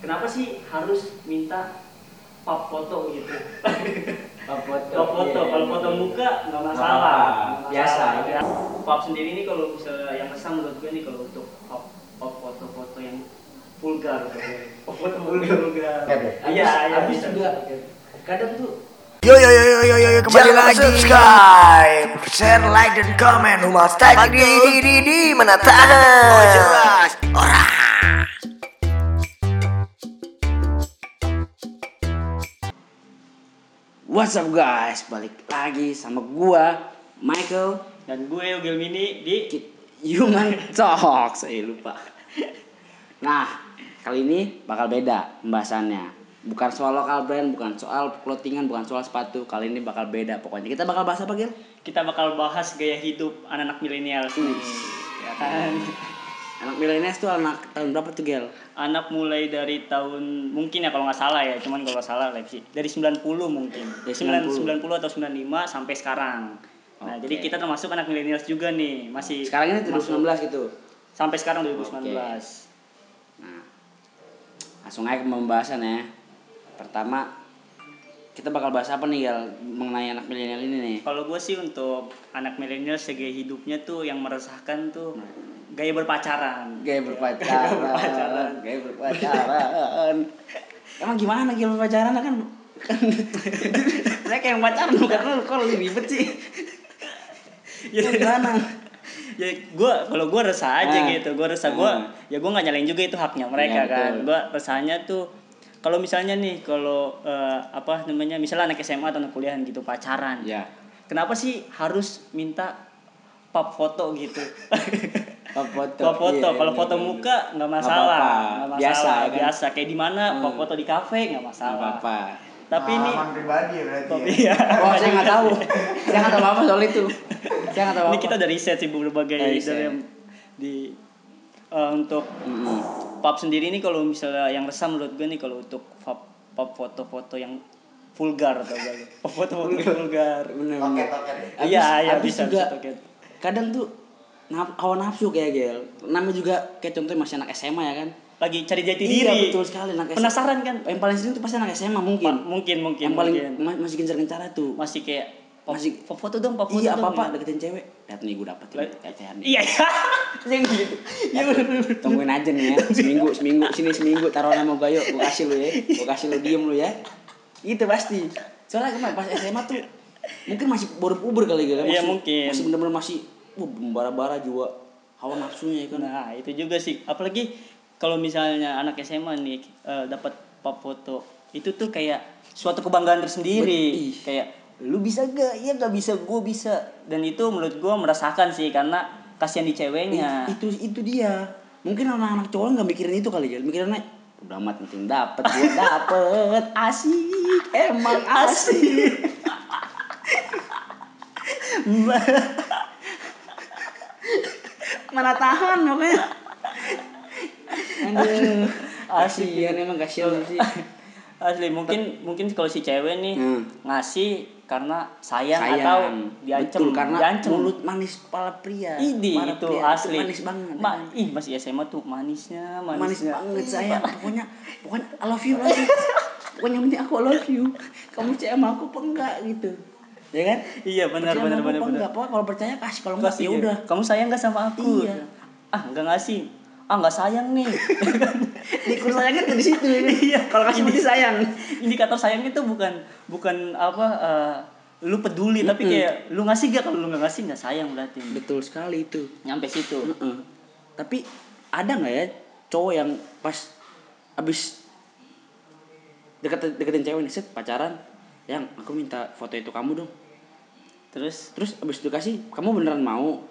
kenapa sih harus minta pap foto gitu? Pap foto. pap foto. Iya. kalau foto muka nggak masalah. Biasa. Ya. pap sendiri ini kalau misalnya yang kesam menurut gue nih kalau untuk pap pap foto-foto yang vulgar. Pap foto vulgar. vulgar. Iya iya habis bisa juga. Kadang tuh Yo yo yo yo yo yo, yo kembali lagi. subscribe, share, like dan komen Humas tag di di di di mana tahan Oh jelas. Orang What's up guys, balik lagi sama gua Michael dan gue Ogil Mini di Human Talk, saya lupa. Nah, kali ini bakal beda pembahasannya. Bukan soal lokal brand, bukan soal clothingan, bukan soal sepatu. Kali ini bakal beda pokoknya. Kita bakal bahas apa, Gil? kita bakal bahas gaya hidup anak-anak milenial Hmm. ya kan Anak milenial tuh anak tahun berapa tuh, Gil? anak mulai dari tahun mungkin ya kalau nggak salah ya cuman kalau nggak salah Lexi dari 90 mungkin Dari 90. 90. 90 atau 95 sampai sekarang nah jadi kita termasuk anak milenial juga nih masih Sekarang ini masuk- 2019 gitu. sampai sekarang 2019 Nah, langsung aja ke pembahasan ya. Pertama, kita bakal bahas apa nih, Gal, mengenai anak milenial ini nih? kalau gue sih untuk anak milenial segaya hidupnya tuh yang meresahkan tuh gaya berpacaran Gaya berpacaran. berpacaran. Gaya berpacaran. Emang gimana gaya berpacaran kan? kan mereka yang pacaran lu kok lebih ribet sih. Ya, gimana? ya gue kalau gue resah aja Ah. gitu gue resah gue Ah. ya gue nggak nyalain juga itu haknya mereka Iya, kan betul. gue resahnya tuh kalau misalnya nih kalau eh, apa namanya misalnya anak SMA atau anak kuliahan gitu pacaran Ya. kenapa sih harus minta pap foto gitu Pap foto. pap foto Iya, kalau iya, foto iya. muka nggak masalah nggak masalah Biasa, biasa, ya kan? kayak di mana Hmm. foto di kafe nggak masalah apa-apa. tapi ini Pengalaman pribadi ya berarti tapi ya. ya Oh, saya nggak tahu. Saya nggak tahu apa soal itu. Saya nggak tahu ini apa. kita dari riset sih berbagai dari yang di eh, untuk Mm-mm. pub sendiri nih kalau misalnya yang resah menurut gue nih kalau untuk pub pub foto-foto yang vulgar atau gak pub foto-foto vulgar bener. oke. Habis- iya iya habis bisa juga bisa toket. kadang tuh naf hawa nafsu kayak gel namanya juga kayak contohnya masih anak SMA ya kan. Lagi cari jati iya diri. betul sekali anak SMA penasaran kan? Yang paling sering tuh pasti anak SMA Ma- mungkin. Mungkin mungkin yang paling mungkin. ma- masih gencar-gencar tuh masih kayak pop, Masih- pop foto dong pop foto iya dong, apa apa ya. deketin cewek. Lihat nih gue dapet ecehan nih. iya iya. Yang gitu iya. Bener tungguin aja nih ya. Seminggu seminggu sini seminggu taruh nama gue yuk. Gue kasih lu ya. Gue kasih lu diem lu ya. Itu pasti. Soalnya kemarin pas SMA tuh mungkin masih baru puber kali gitu Iya, masih, mungkin. masih bener-bener masih uh, bara-bara juga hawa nafsunya ya kan? Nah itu juga sih, apalagi kalau misalnya anak SMA nih eh, dapat pop foto, itu tuh kayak suatu kebanggaan tersendiri. Kayak lu bisa gak? Iya gak bisa, gue bisa. Dan itu menurut gue merasakan sih karena kasihan di ceweknya. Itu itu dia. Mungkin anak-anak cowok nggak mikirin itu kali ya? Mikirinnya udah amat penting dapet gue dapet. Asik emang asik mana tahan pokoknya aduh. Kasihan emang kasihan sih. Asli. Mungkin mungkin kalau si cewek nih Hmm. ngasih karena sayang, sayang. atau diancem, Betul, karena diancem. mulut manis kepala pria. Idi itu pria asli. manis banget Ma, ih masih SMA tuh manisnya, manis manisnya. banget sayang. Pokoknya pokoknya I love you lagi. Pokoknya yang penting aku I love you. Kamu percaya sama aku apa enggak gitu ya kan Iya benar Percaya benar benar apa benar. enggak pokoknya kalau percaya kasih kalau enggak Kasih ya udah Kamu sayang gak sama aku? Iya. Ah nggak ngasih. Ah nggak sayang nih. dikur sayangnya tuh di situ ya kan? Iya. kalau kasih berarti sayang Indikator sayang itu bukan bukan apa eh, lu peduli tapi Mm-mm. kayak lu ngasih gak kalau lu nggak ngasih nggak sayang berarti. betul sekali itu Nyampe situ. Heeh. tapi ada nggak ya cowok yang pas abis deket deketin cewek nih set pacaran yang aku minta foto itu kamu dong. Terus terus abis itu kasih kamu beneran mau?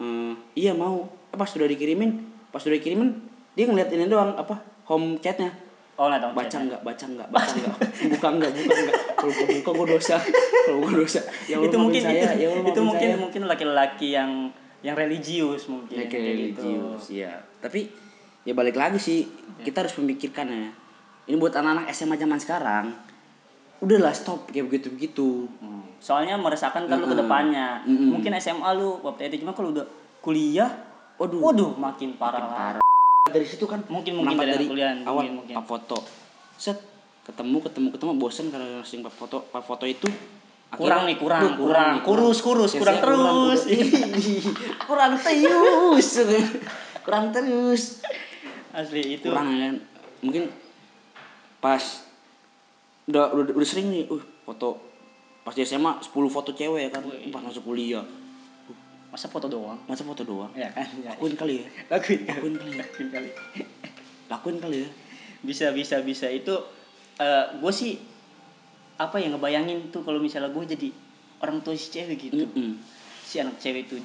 Hmm, iya mau. Eh, pas sudah dikirimin pas sudah dikirimin dia ngeliat ini doang apa home chatnya. Oh nggak tahu. baca nggak baca nggak baca nggak. Buka nggak buka nggak. Kalau gua buka gue dosa. Kalau gue dosa. Ya itu mungkin saya. itu, ya itu mungkin saya. mungkin laki-laki yang yang religius mungkin ya kayak kayak religius gitu. ya tapi ya balik lagi sih kita harus memikirkan ya. Ini buat anak-anak SMA zaman sekarang udahlah stop kayak begitu begitu Hmm. Soalnya meresahkan kan lu ke Mm-mm. depannya. Mm-mm. Mungkin SMA lu waktu itu cuma kalau udah kuliah waduh waduh makin parah lah. parah dari situ kan Mungkin- mungkin dari anak kuliah, awal mungkin- mungkin. foto set ketemu ketemu ketemu bosen karena sering pak foto pak foto itu Kurang nih, kurang, kurang. nih, Kurus, kurus, kurang terus. kurang, kurang terus kurang terus Asli itu. kurang kan mungkin pas udah udah, udah sering nih uh foto pas di SMA 10 foto cewek ya kan Wih. pas masuk kuliah Masa foto doang? masa foto doang Ya kan? Ya. lakuin kali ya Lakuin lakuin kali ya Lakuin kali. lakuin kali ya Bisa, bisa, bisa. Itu eh gue sih apa ya ngebayangin tuh kalau misalnya gue jadi orang tua si cewek gitu. Mm-mm. Si anak cewek itu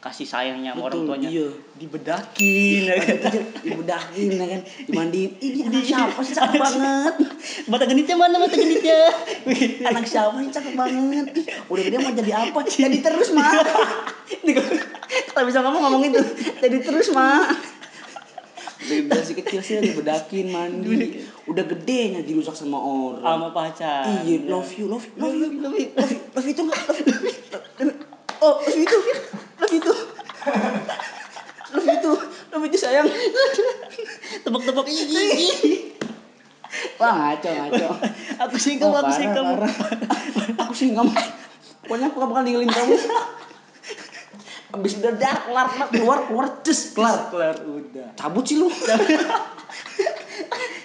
dikasih sayangnya sama orang tuanya. iya. Dibedakin. ya kan? dibedakin ya kan? Dimandiin ini anak siapa sih? Cakep banget. Mata genitnya mana mata genitnya? anak siapa sih? Cakep banget. Udah gede mau jadi apa? Jadi terus mah Ini kalau- kalau bisa ngomong ngomong itu. jadi terus mah dari masih kecil sih dibedakin mandi. Udah gedenya dirusak sama orang. Sama pacar. iya love you love you love you. Love you love you. Love you. Itu nggak love you oh love you itu love you. Itu love you itu. love you itu sayang Tebak-tebak ini. wah ngaco ngaco Aku kamu, Oh, aku parah. aku kamu pokoknya aku gak bakal ninggalin kamu abis udah dah kelar kelar keluar keluar cus kelar Kelar udah. cabut sih lu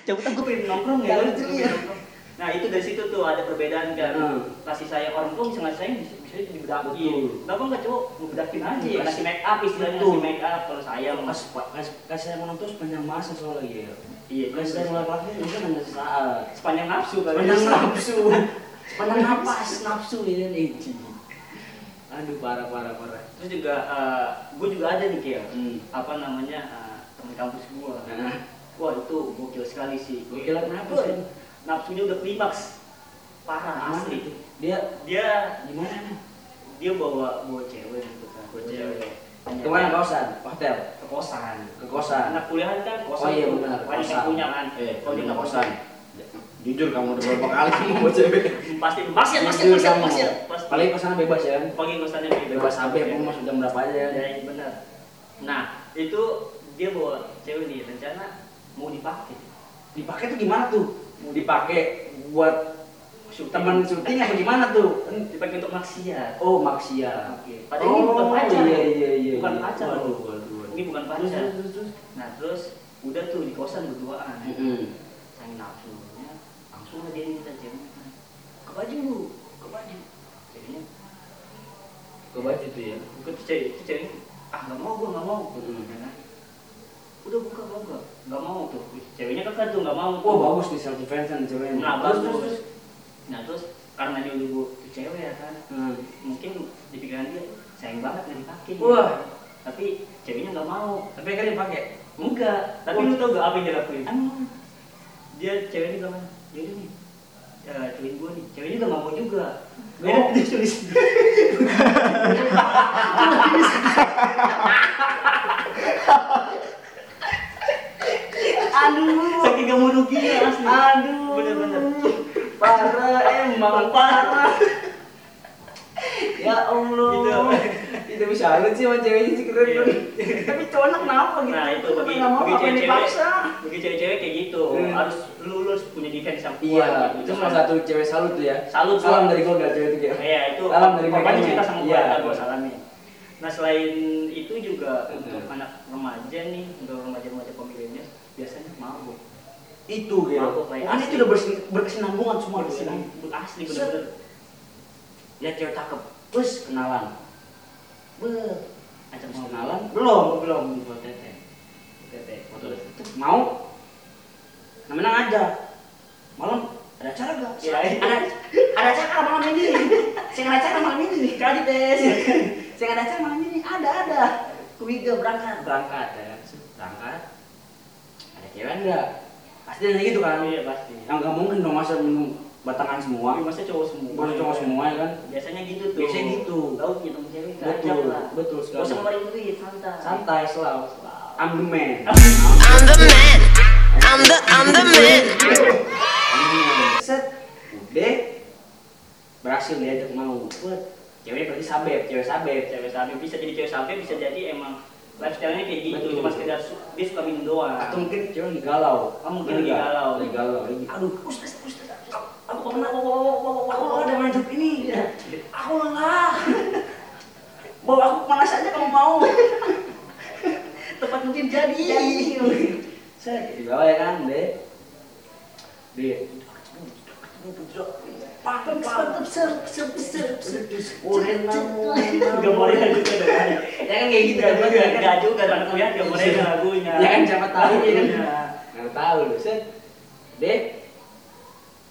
Cabut aku pengen nongkrong ya. Iya. Nah itu dari situ tuh ada perbedaan kan. Hmm. Kasih sayang orang tua bisa ngasih sayang bisa bisa dibedakin. Betul. Kenapa nggak cowok ngebedakin aja? Iya. Kasih make up istilahnya kasih make up kalau sayang. Mas, kasih kasih sayang orang tua sepanjang masa soalnya ya Iya, kasih sayang laki-laki itu hanya sesaat sepanjang nafsu kali. sepanjang nafsu sepanjang napas nafsu ya nih aduh parah parah parah Terus juga gue juga ada nih Kiel. Hmm. Apa namanya eh, teman kampus gue. nah Wah itu gokil sekali sih. Gokil kenapa sih? Nafsunya udah klimaks. Parah Gimana asli. dia Dia gimana nih dia bawa bawa cewek gitu kan. Bawa Cewek. ke mana kosan? Hotel? Ke kosan. Ke kosan. anak kuliahan kan? Kosan oh iya benar. Banyak yang punya kan. Eh kalau dia kosan. jujur kamu udah berapa kali kamu mau cewek? Pasti pasti pasti pasti pasti. Paling kosan bebas ya. Pagi kosannya bebas. Sampai kamu masuk jam berapa aja? Ya iya, benar. Nah itu dia bawa cewek nih. Rencana mau dipakai. Dipakai tuh gimana tuh dipakai buat teman syuting apa gimana tuh dipakai untuk maksiat oh maksiat Oke. Padahal ini bukan pacar. iya iya iya Bukan iya. pacar. waduh waduh waduh. ini bukan Terus, pacar terus, terus. nah terus udah tuh di kosan berduaan Mm-mm. sayang nafsunya langsung aja dia minta kan ke baju lu ke baju ceweknya ke baju tuh ya bukan cewek ceweknya ah nggak mau gua nggak mau. Ya kan? udah buka nggak nggak mau tuh ceweknya kan tuh nggak mau oh bagus nih self defense nih ceweknya. Nah bagus terus, terus. nah terus karena dia udah tuh cewek ya kan Hmm. mungkin di pikiran dia sayang banget nggak dipakai. Wah. tapi ceweknya nggak mau. Tapi kan dipakai? Enggak. Tapi Wah. lu tau gak apa yang dia lakuin? Emang. Dia ceweknya bilang ya udah nih ya cuin gua nih. Ceweknya juga nggak mau juga. Oh. dia dia tulis aduh saking gak mau ruginya asli aduh bener-bener parah emang parah ya allah Lu sih sama ceweknya sih keren Iya. keren tapi cowoknya kenapa gitu nah itu bagi nggak mau bagi cewek-cewek dipaksa bagi cewek-cewek kayak gitu Hmm. harus lu lu harus punya defense yang kuat iya gitu. itu salah satu cewek salut tuh ya Salut, salam gua. dari keluarga cewek itu ya Iya itu Salam dari mereka cerita sama Iya. keluarga gue salamnya. Nah selain itu juga Hmm. untuk anak remaja nih, untuk remaja-remaja pemilihnya biasanya mabuk. itu gitu Mabuk, kayak pokoknya asli. itu udah berkesinambungan semua di sini asli bener-bener. lihat cewek cakep terus kenalan Ajak mau kenalan? Belum, belum. Buat tete. Tete. Foto mau? Namanya ngajak malam. Ada acara gak? Ya, ada ada acara malam ini. Saya ada acara malam ini. Kali tes saya ada acara malam ini. Ada ada. Kuiga berangkat. Berangkat ya. Berangkat. Ada cewek enggak pasti nanya gitu kan? Iya pasti. yang nggak mungkin dong masa minum batangan semua. Tapi masa cowok semua. Masa cowok semua, ya kan? Biasanya gitu tuh. Biasanya gitu. Temen cewek betul ajak lah. betul Gak usah sekali ngeluarin duit, santai. santai selalu I'm the man I'm the man. I'm the I'm the man. set udah berhasil diajak mau buat cewek berarti sabep cewek sabep Cewek sapi bisa jadi cewek sapi bisa jadi emang lifestyle-nya kayak gitu Betul. cuma sekedar dia suka minum doang atau mungkin cewek lagi galau Ah, mungkin lagi galau. lagi galau lagi aduh ustaz ustaz aku pernah aku aku ada lanjut ini aku lelah bawa aku panas aja kamu mau. Tempat mungkin jadi. Saya di bawah ya kan deh di. Pakem, ser, ser, ser, ser. Urin namu, Gak boleh juga dong. ya kan kayak gitu kan Gak juga, gak juga anak kuliah gak boleh lagunya. ya kan siapa tahu ya kan. Iya. nggak tahu lu set deh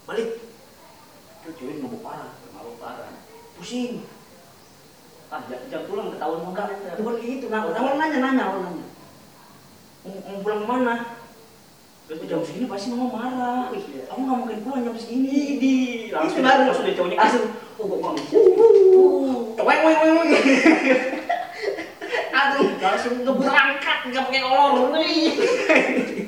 balik. Tuh cewek mabuk parah mabuk parah pusing Ah, jam, jam pulang ketahuan nggak? bukan kayak gitu. Nah, awal nanya, nanya, awal nanya. Mau, mau pulang ke mana? Terus jam segini pasti mama marah. Wih, iya. Aku nggak mungkin pulang jam segini. Idi, langsung Itu baru. langsung dia cowoknya Langsung. Oh, gua nggak bisa. Weng, weng, weng, weng. Aduh, langsung ngeberangkat, nggak pakai olor.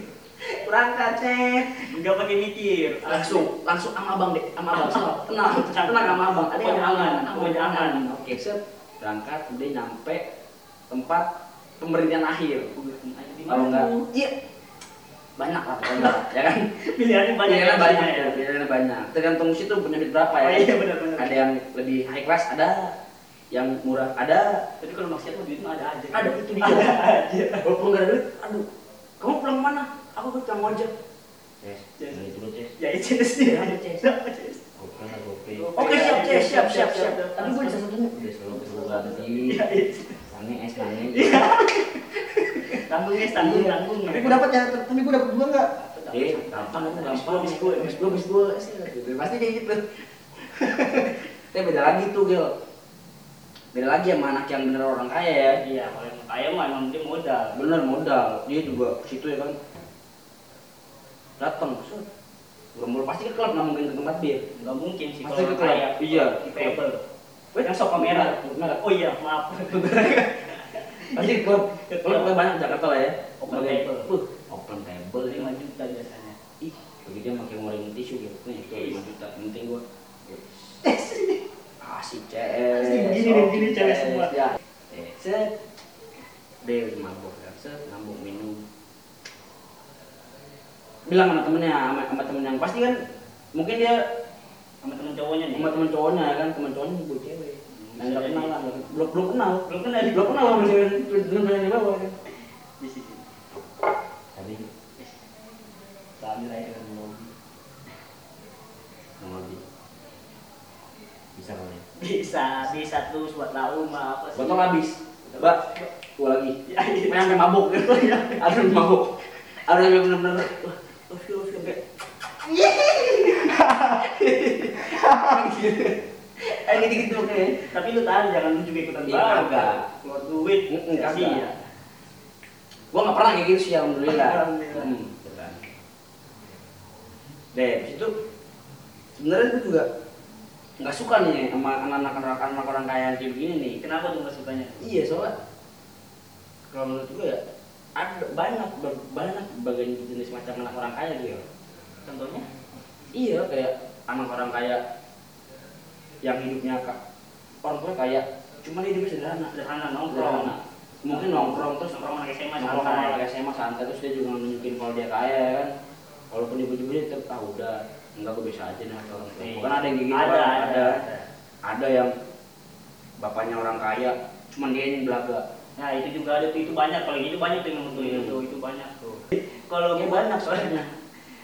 Berangkat, cek. Nggak pakai mikir. Langsung, langsung sama abang deh, sama abang. Tenang. Tenang, tenang sama abang. Ada yang aman, aman, pokoknya aman. Oke, set. Berangkat, udah nyampe tempat pemberhentian akhir. Kalau enggak, iya banyak lah pokoknya, ya kan? Pilihannya banyak. Pilihannya banyak ya. ya, pilihannya banyak. Tergantung situ punya duit berapa ya. Oh, iya, benar-benar. Ada yang lebih high class, ada yang murah, ada. Tapi kalau maksiat mah duit mah ada aja. Ada itu dia. Ada aja. Walaupun nggak ada duit, aduh, kamu pulang mana? Aku ke tukang ojek. Yes, Yes. Ces. Ya itu sih. Ya. Ces. Oke, siap, Ces. Siap, siap, siap. Tapi gue bisa satunya. Udah selalu perlu ganti. Ya itu. Sange es. Tanggung ya, tanggung, tanggung. Tapi gue dapat ya, tapi gue dapat dua enggak? Eh, gampang gampang. habis gua, habis gua. Gitu. Pasti kayak gitu. Tapi beda lagi tuh, Gil. Beda lagi sama anak yang bener orang kaya ya. Iya, kalau yang kaya mah emang dia modal. Bener modal. Dia juga ke situ ya kan. Datang, set. Bermul pasti ke klub nggak mungkin ke tempat bir. Nggak mungkin sih Pasti kalau ke klub. Iya, Di. Pebble. Yang sok kamera. Merah. Oh iya, maaf. Pasti ke klub. Ke Klub klub. banyak Jakarta lah ya. Open table. Uh, open table. 5 juta biasanya. Ih, bagi dia pakai ngoreng tisu gitu. Nih, tuh 5 juta. Penting gua. Asik CS. Asik, begini cewek CS, semua. Ya. Eh, set. Dia udah mabuk kan. Set, mabuk minum. Bilang sama temennya, sama, sama temen yang pasti kan mungkin dia Sama temen cowoknya nih. sama temen cowoknya ya kan, temen cowoknya gue cewek. Hmm, Yang nggak kenal lah, belum belum kenal. Belum kenal. Belum kenal sama cewek temen yang di bawah kan. Di sini. Tadi Sambil aja dengan mobil. mau lagi. Bisa kali. Bisa, bisa terus buat lau mah apa sih? Botol habis. Coba, gua lagi. Ya, iya. Mabuk gitu. Ada yang mabuk. Ada yang benar-benar feel, feel, kayak Kayak gitu-gitu kayak. Tapi lu tahan jangan lu juga ikutan Iya, bawa. kagak. Keluar duit. Mm-mm, kasih ya. Gua nggak pernah kayak gitu sih alhamdulillah. Alhamdulillah. Hmm, gitu kan. Deh, itu sebenarnya gue juga nggak suka nih sama anak-anak anak orang kaya kayak begini nih. Kenapa tuh nggak sukanya? Iya soalnya kalau menurut gue ya ada banyak ber- banyak bagian jenis macam anak orang kaya gitu. Contohnya? Iya kayak anak orang kaya yang hidupnya kak orang tua kaya cuma hidupnya sederhana Sederhana nongkrong. sederhana mungkin nongkrong terus Nongkrong anak SMA nongkrong anak SMA santai terus dia juga nunjukin kalau dia kaya ya kan walaupun ibu-ibunya tetap ah udah enggak gue bisa aja nih orang tua Iya. bukan ada yang gitu Ada, ada, ada ada. ada yang bapaknya orang kaya cuman dia yang belaga Nah itu juga ada tuh itu banyak kalau itu banyak tuh yang menurut itu Hmm. tuh itu banyak tuh. Kalau Ya, gua banyak soalnya.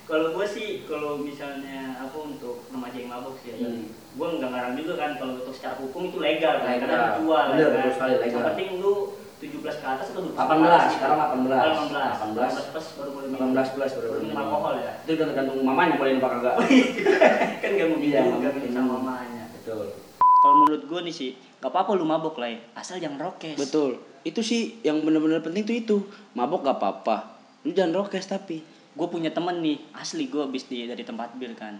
Kalau gue sih kalau misalnya apa untuk remaja yang mabuk sih, ya, Hmm. gue nggak ngarang juga kan kalau untuk secara hukum itu legal kan, Legal. karena dijual Bener, kan. betul sekali, legal. Yang penting lu 17 ke atas atau 12 18 sekarang 18 18 18 18 plus baru boleh minum 18 plus baru boleh minum alkohol ya itu tergantung mamanya boleh apa kagak kan gak mungkin Iya, juga minum sama mamanya betul kalau menurut gue nih sih gak apa-apa lu mabok lah ya. Asal jangan rokes. Betul. Itu sih yang benar-benar penting tuh itu. Mabok gak apa-apa. Lu jangan rokes tapi. Gue punya temen nih asli gue habis di dari tempat bir kan.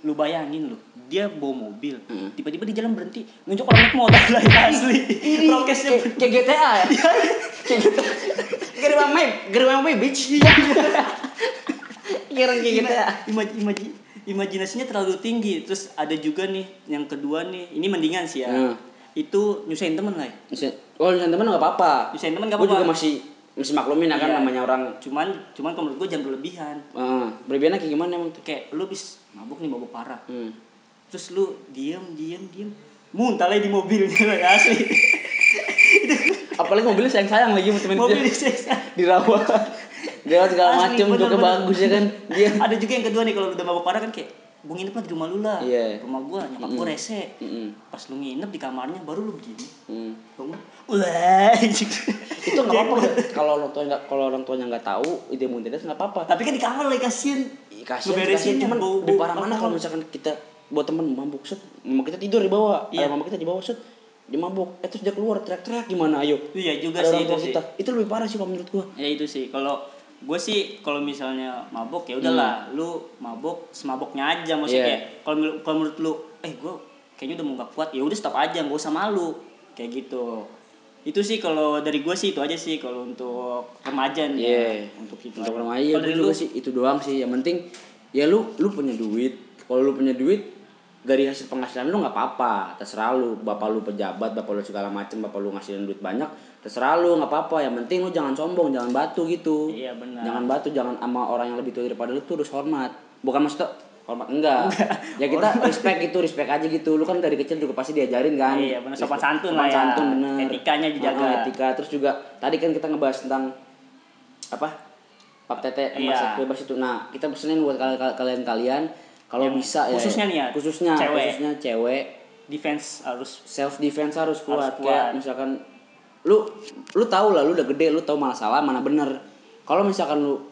Lu bayangin lu dia bawa mobil Hmm. tiba-tiba di jalan berhenti nunjuk orang naik motor lah ya, asli. Rokesnya kayak, GTA ya? Kayak GTA gerbang map gerbang map bitch. Iya. Kira kayak GTA Ima- imaji- imajinasinya terlalu tinggi. Terus ada juga nih yang kedua nih ini mendingan sih ya. Hmm. Itu nyusahin temen lah. ya. Oh, nyusahin temen nggak apa-apa. Nyusahin temen nggak Gue juga apa-apa. masih masih maklumin ya kan Iya. namanya orang. Cuman cuman kalau menurut gue jangan berlebihan. Uh, berlebihannya kayak gimana emang tuh? Kayak lu bis mabuk nih mabuk parah. Hmm. Terus lu diem diem diem muntah lagi di mobilnya asli. Apalagi mobilnya sayang-sayang lagi sama temen Mobil dia. disiksa. Dirawat. Dirawat segala macem, bener. bagus ya kan. Dia. Ada juga yang kedua nih kalau udah mabuk parah kan kayak Bung nginep lah di rumah lu lah. Iya. Rumah gua nyokap gua Mm-mm. rese. Mm-mm. Pas lu nginep di kamarnya baru lu begini. Hmm. Bangun. Wah. Itu nggak apa-apa kalau orang tua nggak kalau orang tuanya nggak tahu ide muntah nggak apa-apa. Tapi kan di kamar lagi. Ih, kasihan, Ngeberesin kasihan. cuman bau- di parah mana kalau misalkan kita buat temen mabuk set mama kita tidur di bawah Iya. ada mama kita di bawah set dia mabuk eh terus dia keluar teriak-teriak gimana ayo Iya juga ada sih itu sih. kita itu lebih parah sih kalau menurut gua Ya itu sih kalau gue sih kalau misalnya mabok ya udahlah lu mabok semaboknya aja maksudnya Hmm. Kayak kalau kalau menurut lu eh gue kayaknya udah mau gak kuat ya udah stop aja gak usah malu kayak gitu itu sih kalau dari gue sih itu aja sih kalau untuk remaja nih ya. Iya. untuk itu untuk aja. remaja ya dari juga lu sih itu doang sih yang penting ya lu lu punya duit kalau lu punya duit dari hasil penghasilan lu nggak apa-apa terserah lu bapak lu pejabat bapak lu segala macem bapak lu ngasihin duit banyak terserah lu nggak apa-apa yang penting lu jangan sombong jangan batu gitu Iya, benar. jangan batu jangan sama orang yang lebih tua daripada lu tuh harus hormat bukan maksudnya hormat enggak ya kita respect gitu respect aja gitu lu kan dari kecil juga pasti diajarin kan Iya, benar. Sopan santun sopan lah ya. santun bener Etikanya dijaga. Ah, etika terus juga tadi kan kita ngebahas tentang apa pap tete Iya. bebas itu nah kita pesenin buat kalian kalian kalau Yang bisa ya khususnya nih ya, khususnya cewek. khususnya cewek defense harus self defense harus kuat, Harus kayak kuat. misalkan lu lu tahu lah lu udah gede lu tahu mana salah mana bener kalau misalkan lu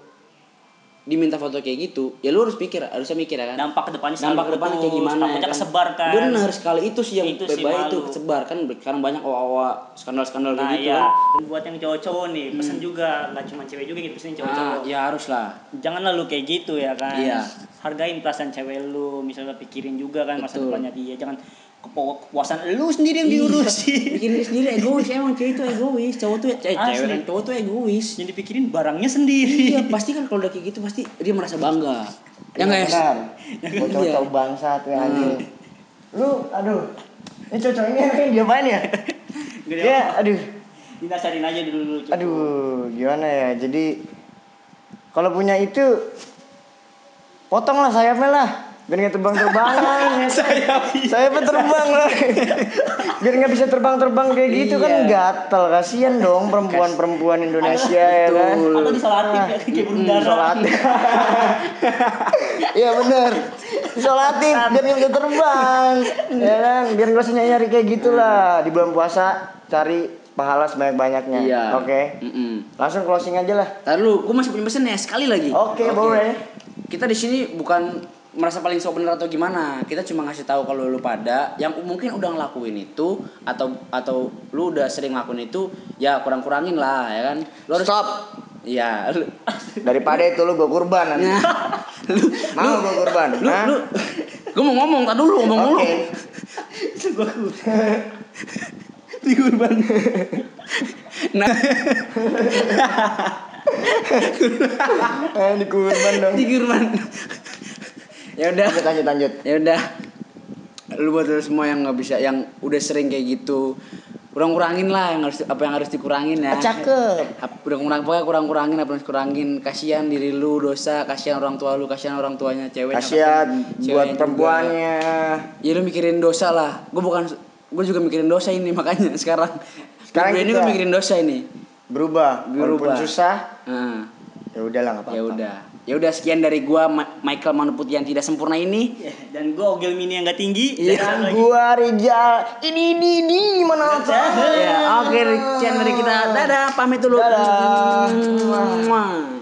diminta foto kayak gitu ya lu harus pikir harusnya mikir ya kan. Dampak ke depannya dampak ke depan kayak gimana takutnya ya kan? kesebar kan bener sekali itu sih yang Itu berbahaya itu kesebar kan. Sekarang banyak owa-owa skandal-skandal nah gitu iya. kan. Buat yang cowok-cowok nih pesan juga nggak cuma cewek juga gitu pesan cowok-cowok. Ah, ya harus lah. Janganlah lu kayak gitu ya kan. Iya. hargain perasaan cewek lu misalnya pikirin juga kan masa Betul. depannya dia. Jangan kepuasan lu sendiri yang diurusin bikin diri sendiri egois emang cewek itu egois cowok tuh eh, Asli. cewek dan cowok tuh egois yang dipikirin barangnya sendiri iya pasti kan kalau udah kayak gitu pasti dia merasa bangga ya nggak Benar. ya Gue cowok bangsa tuh yang anjing. Lu, aduh. Ini cocok ini enaknya diapain ya? Gede Dia, aduh. dinasarin aja dulu cukup. Aduh, gimana ya? Jadi kalau punya itu potonglah sayapnya lah. Biar nggak terbang-terbangan. ya. Sayapnya terbang lah. Biar nggak bisa terbang-terbang kayak gitu kan Iya. gatel. Kasian dong perempuan-perempuan Indonesia ya kan. atau disolatif ya kayak burung dara Isolatif. Iya bener. Isolatif biar nggak bisa terbang. Ya kan, biar nggak usah nyari kayak gitulah. Di bulan puasa cari pahala sebanyak-banyaknya. iya Oke. Mm-mm. Langsung closing aja lah. Tadi lu, gue masih punya pesen ya sekali lagi. Oke, boleh. Kita di sini bukan merasa paling sok bener atau gimana. Kita cuma ngasih tahu kalau lu pada yang mungkin udah ngelakuin itu atau atau lu udah sering ngelakuin itu, ya kurang-kurangin lah ya kan. Lu harus Stop. Iya, lu, Daripada itu lu gue kurban nanti. lu, Mau gue kurban? lu, lu, gue mau ngomong, tadi dulu ngomong dulu. Di kurban. nah, Eh, di kurban dong. di kurban. Ya udah. Lanjut lanjut lanjut. ya udah lu buat lu semua yang nggak bisa yang udah sering kayak gitu kurang kurangin lah yang harus apa yang harus dikurangin ya Cakep. Udah kurang pokoknya kurang kurangin apa yang harus kurangin kasihan diri lu dosa kasihan orang tua lu kasihan orang tuanya cewek Kasihan buat perempuannya. ya lu mikirin dosa lah gue bukan gue juga mikirin dosa ini makanya sekarang Sekarang ini gue mikirin dosa ini Berubah. Berubah. Walaupun susah, nah, ya udahlah nggak apa-apa. ya udah ya udah sekian dari gua Ma- Michael Manuput yang tidak sempurna ini Ya, dan gue ogel mini yang gak tinggi Iya. Dan lagi- Gua Rijal. Ini ini ini mana apa? ya oke sekian dari kita dadah pamit dulu Dadah. Mwah.